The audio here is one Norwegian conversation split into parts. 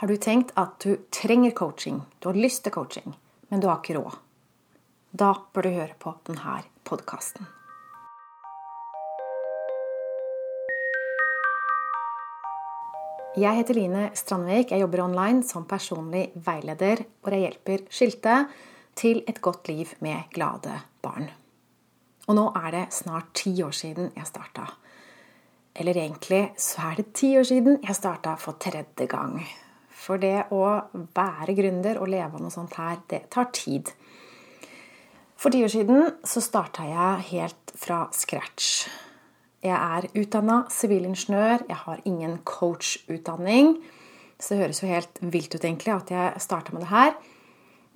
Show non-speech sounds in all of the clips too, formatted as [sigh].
har du tenkt at du trenger coaching, du har lyst til coaching, men du har ikke råd. Da bør du høre på denne podkasten. Jeg heter Line Strandvik. Jeg jobber online som personlig veileder, hvor jeg hjelper skilte til et godt liv med glade barn. Og nå er det snart ti år siden jeg starta. Eller egentlig så er det ti år siden jeg starta for tredje gang. For det å være gründer og leve av noe sånt her, det tar tid. For ti år siden så starta jeg helt fra scratch. Jeg er utdanna sivilingeniør, jeg har ingen coachutdanning. Så det høres jo helt vilt ut egentlig at jeg starta med det her.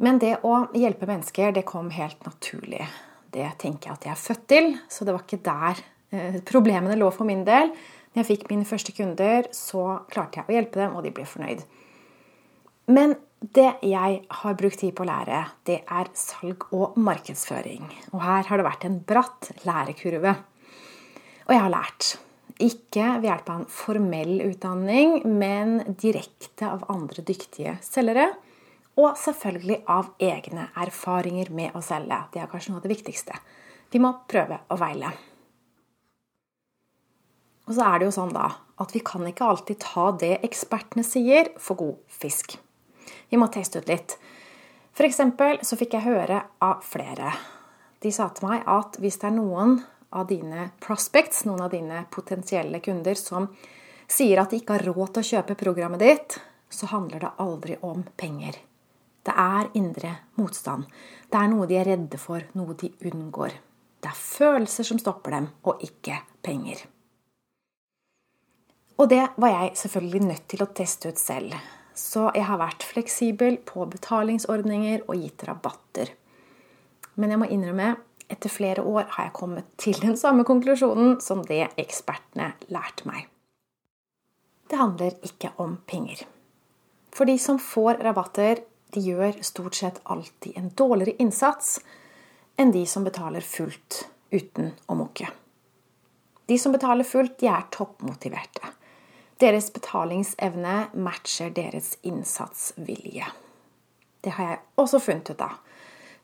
Men det å hjelpe mennesker, det kom helt naturlig. Det tenker jeg at jeg er født til, så det var ikke der eh, problemene lå for min del. Når jeg fikk mine første kunder, så klarte jeg å hjelpe dem, og de ble fornøyd. Men det jeg har brukt tid på å lære, det er salg og markedsføring. Og her har det vært en bratt lærekurve. Og jeg har lært. Ikke ved hjelp av en formell utdanning, men direkte av andre dyktige selgere. Og selvfølgelig av egne erfaringer med å selge. Det er kanskje noe av det viktigste. Vi må prøve å veile. Og så er det jo sånn da at vi kan ikke alltid ta det ekspertene sier, for god fisk. Vi må teste ut litt. F.eks. så fikk jeg høre av flere. De sa til meg at hvis det er noen av dine prospects, noen av dine potensielle kunder, som sier at de ikke har råd til å kjøpe programmet ditt, så handler det aldri om penger. Det er indre motstand. Det er noe de er redde for, noe de unngår. Det er følelser som stopper dem, og ikke penger. Og det var jeg selvfølgelig nødt til å teste ut selv. Så jeg har vært fleksibel på betalingsordninger og gitt rabatter. Men jeg må innrømme, etter flere år har jeg kommet til den samme konklusjonen som det ekspertene lærte meg. Det handler ikke om penger. For de som får rabatter, de gjør stort sett alltid en dårligere innsats enn de som betaler fullt uten å mukke. De som betaler fullt, de er toppmotiverte. Deres betalingsevne matcher deres innsatsvilje. Det har jeg også funnet ut av.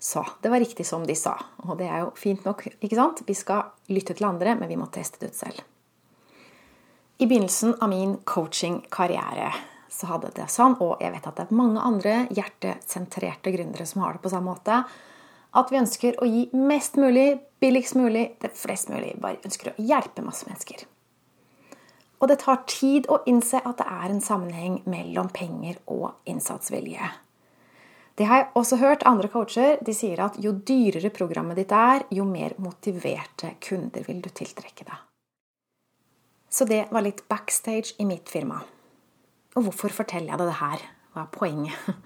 Så det var riktig som de sa. Og det er jo fint nok, ikke sant? Vi skal lytte til andre, men vi må teste det ut selv. I begynnelsen av min coachingkarriere så hadde det sånn, og jeg vet at det er mange andre hjertesentrerte gründere som har det på samme måte, at vi ønsker å gi mest mulig, billigst mulig, det flest mulig. Bare ønsker å hjelpe masse mennesker. Og det tar tid å innse at det er en sammenheng mellom penger og innsatsvilje. Det har jeg også hørt andre coacher. De sier at jo dyrere programmet ditt er, jo mer motiverte kunder vil du tiltrekke deg. Så det var litt backstage i mitt firma. Og hvorfor forteller jeg deg det her? Hva er poenget? [laughs]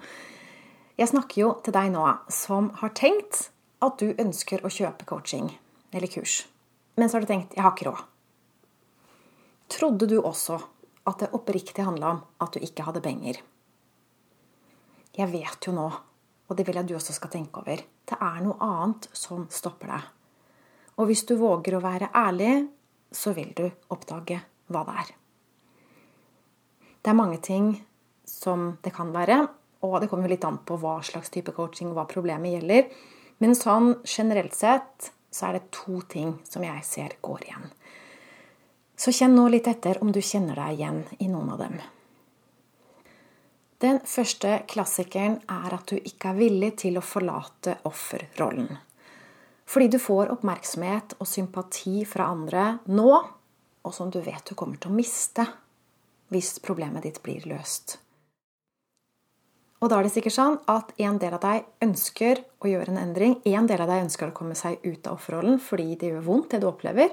Jeg snakker jo til deg nå som har tenkt at du ønsker å kjøpe coaching eller kurs. Men så har du tenkt 'jeg har ikke råd'. Trodde du også at det oppriktig handla om at du ikke hadde penger? Jeg vet jo nå, og det vil jeg du også skal tenke over, det er noe annet som stopper deg. Og hvis du våger å være ærlig, så vil du oppdage hva det er. Det er mange ting som det kan være, og det kommer litt an på hva slags type coaching og hva problemet gjelder. Men sånn generelt sett så er det to ting som jeg ser går igjen. Så kjenn nå litt etter om du kjenner deg igjen i noen av dem. Den første klassikeren er at du ikke er villig til å forlate offerrollen. Fordi du får oppmerksomhet og sympati fra andre nå, og som du vet du kommer til å miste hvis problemet ditt blir løst. Og da er det sikkert sånn at en del av deg ønsker å gjøre en endring. En del av deg ønsker å komme seg ut av offerrollen fordi det gjør vondt, det du opplever.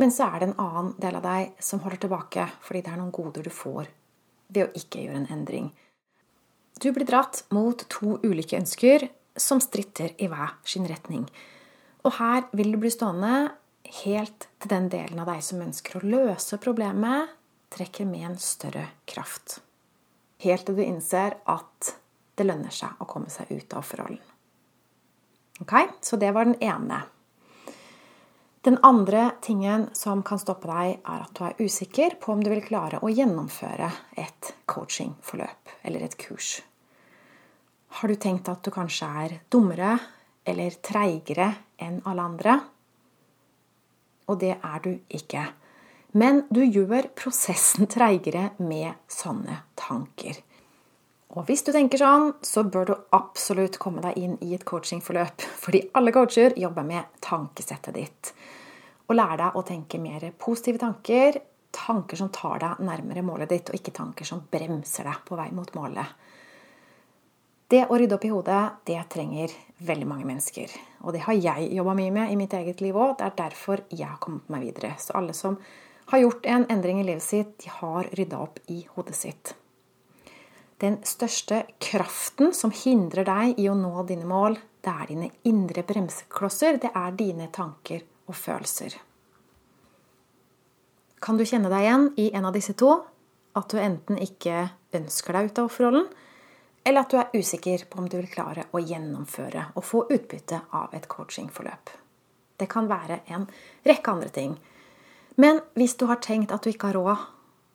Men så er det en annen del av deg som holder tilbake fordi det er noen goder du får ved å ikke gjøre en endring. Du blir dratt mot to ulike ønsker som stritter i hver sin retning. Og her vil du bli stående helt til den delen av deg som ønsker å løse problemet, trekker med en større kraft. Helt til du innser at det lønner seg å komme seg ut av forholden. Ok, Så det var den ene. Den andre tingen som kan stoppe deg, er at du er usikker på om du vil klare å gjennomføre et coachingforløp. eller et kurs? Har du tenkt at du kanskje er dummere eller treigere enn alle andre? Og det er du ikke. Men du gjør prosessen treigere med sånne tanker. Og hvis du tenker sånn, så bør du absolutt komme deg inn i et coachingforløp. [laughs] Fordi alle coacher jobber med tankesettet ditt. Og lære deg å tenke mer positive tanker. Tanker som tar deg nærmere målet ditt, og ikke tanker som bremser deg på vei mot målet. Det å rydde opp i hodet, det trenger veldig mange mennesker. Og det har jeg jobba mye med i mitt eget liv òg. Det er derfor jeg har kommet meg videre. Så alle som har gjort en endring i livet sitt, de har rydda opp i hodet sitt. Den største kraften som hindrer deg i å nå dine mål, det er dine indre bremseklosser. Det er dine tanker og følelser. Kan du kjenne deg igjen i en av disse to? At du enten ikke ønsker deg ut av offerrollen, eller at du er usikker på om du vil klare å gjennomføre og få utbytte av et coachingforløp. Det kan være en rekke andre ting. Men hvis du har tenkt at du ikke har råd,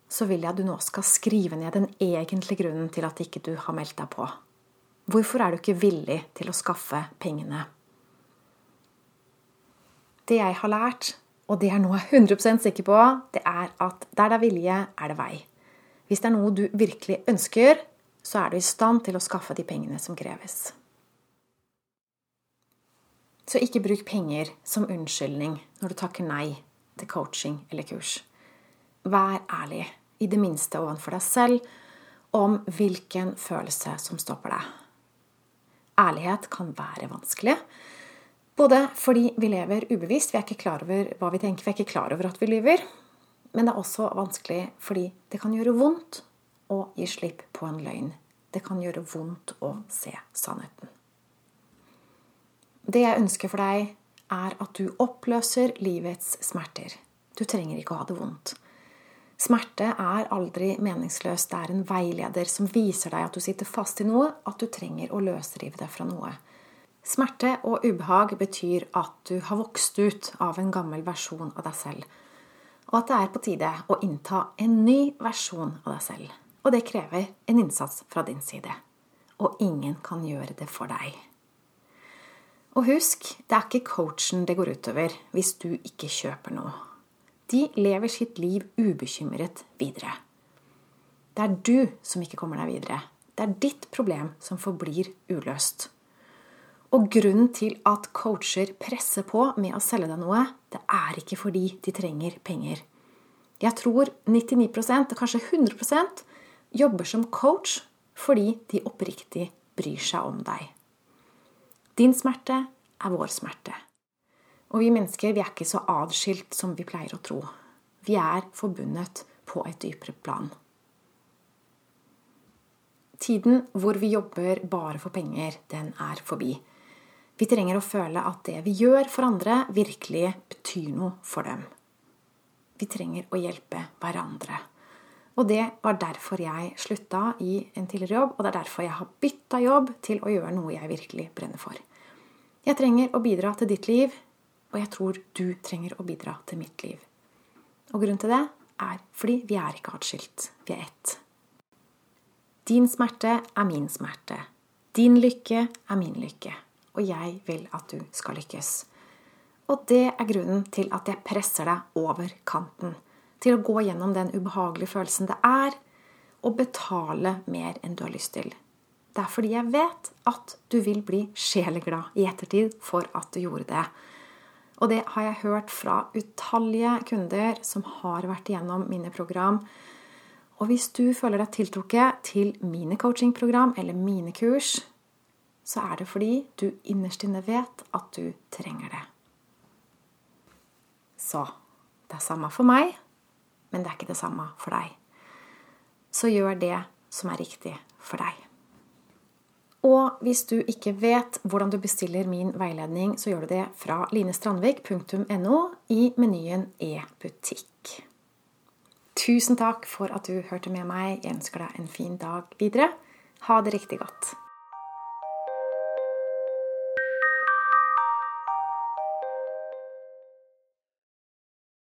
så vil jeg at du nå skal skrive ned den egentlige grunnen til at ikke du har meldt deg på. Hvorfor er du ikke villig til å skaffe pengene? Det jeg har lært, og det jeg er 100 sikker på, det er at der det er vilje, er det vei. Hvis det er noe du virkelig ønsker, så er du i stand til å skaffe de pengene som kreves. Så ikke bruk penger som unnskyldning når du takker nei til coaching eller kurs. Vær ærlig, i det minste overfor deg selv, om hvilken følelse som stopper deg. Ærlighet kan være vanskelig. Både fordi vi lever ubevisst, vi er ikke klar over hva vi tenker, vi er ikke klar over at vi lyver. Men det er også vanskelig fordi det kan gjøre vondt å gi slipp på en løgn. Det kan gjøre vondt å se sannheten. Det jeg ønsker for deg, er at du oppløser livets smerter. Du trenger ikke å ha det vondt. Smerte er aldri meningsløst. Det er en veileder som viser deg at du sitter fast i noe, at du trenger å løsrive deg fra noe. Smerte og ubehag betyr at du har vokst ut av en gammel versjon av deg selv, og at det er på tide å innta en ny versjon av deg selv. Og det krever en innsats fra din side. Og ingen kan gjøre det for deg. Og husk, det er ikke coachen det går utover hvis du ikke kjøper noe. De lever sitt liv ubekymret videre. Det er du som ikke kommer deg videre. Det er ditt problem som forblir uløst. Og grunnen til at coacher presser på med å selge deg noe, det er ikke fordi de trenger penger. Jeg tror 99% og kanskje 100% jobber som coach fordi de oppriktig bryr seg om deg. Din smerte er vår smerte. Og vi mennesker vi er ikke så adskilt som vi pleier å tro. Vi er forbundet på et dypere plan. Tiden hvor vi jobber bare for penger, den er forbi. Vi trenger å føle at det vi gjør for andre, virkelig betyr noe for dem. Vi trenger å hjelpe hverandre. Og det var derfor jeg slutta i en tidligere jobb, og det er derfor jeg har bytta jobb til å gjøre noe jeg virkelig brenner for. Jeg trenger å bidra til ditt liv, og jeg tror du trenger å bidra til mitt liv. Og grunnen til det er fordi vi er ikke atskilt. Vi er ett. Din smerte er min smerte. Din lykke er min lykke. Og jeg vil at du skal lykkes. Og det er grunnen til at jeg presser deg over kanten til å gå gjennom den ubehagelige følelsen det er å betale mer enn du har lyst til. Det er fordi jeg vet at du vil bli sjeleglad i ettertid for at du gjorde det. Og det har jeg hørt fra utallige kunder som har vært igjennom mine program. Og hvis du føler deg tiltrukket til mine coachingprogram eller mine kurs, så er det fordi du innerst inne vet at du trenger det. Så det er samme for meg men det er ikke det samme for deg. Så gjør det som er riktig for deg. Og hvis du ikke vet hvordan du bestiller min veiledning, så gjør du det fra linestrandvik.no i menyen e-butikk. Tusen takk for at du hørte med meg. Jeg ønsker deg en fin dag videre. Ha det riktig godt.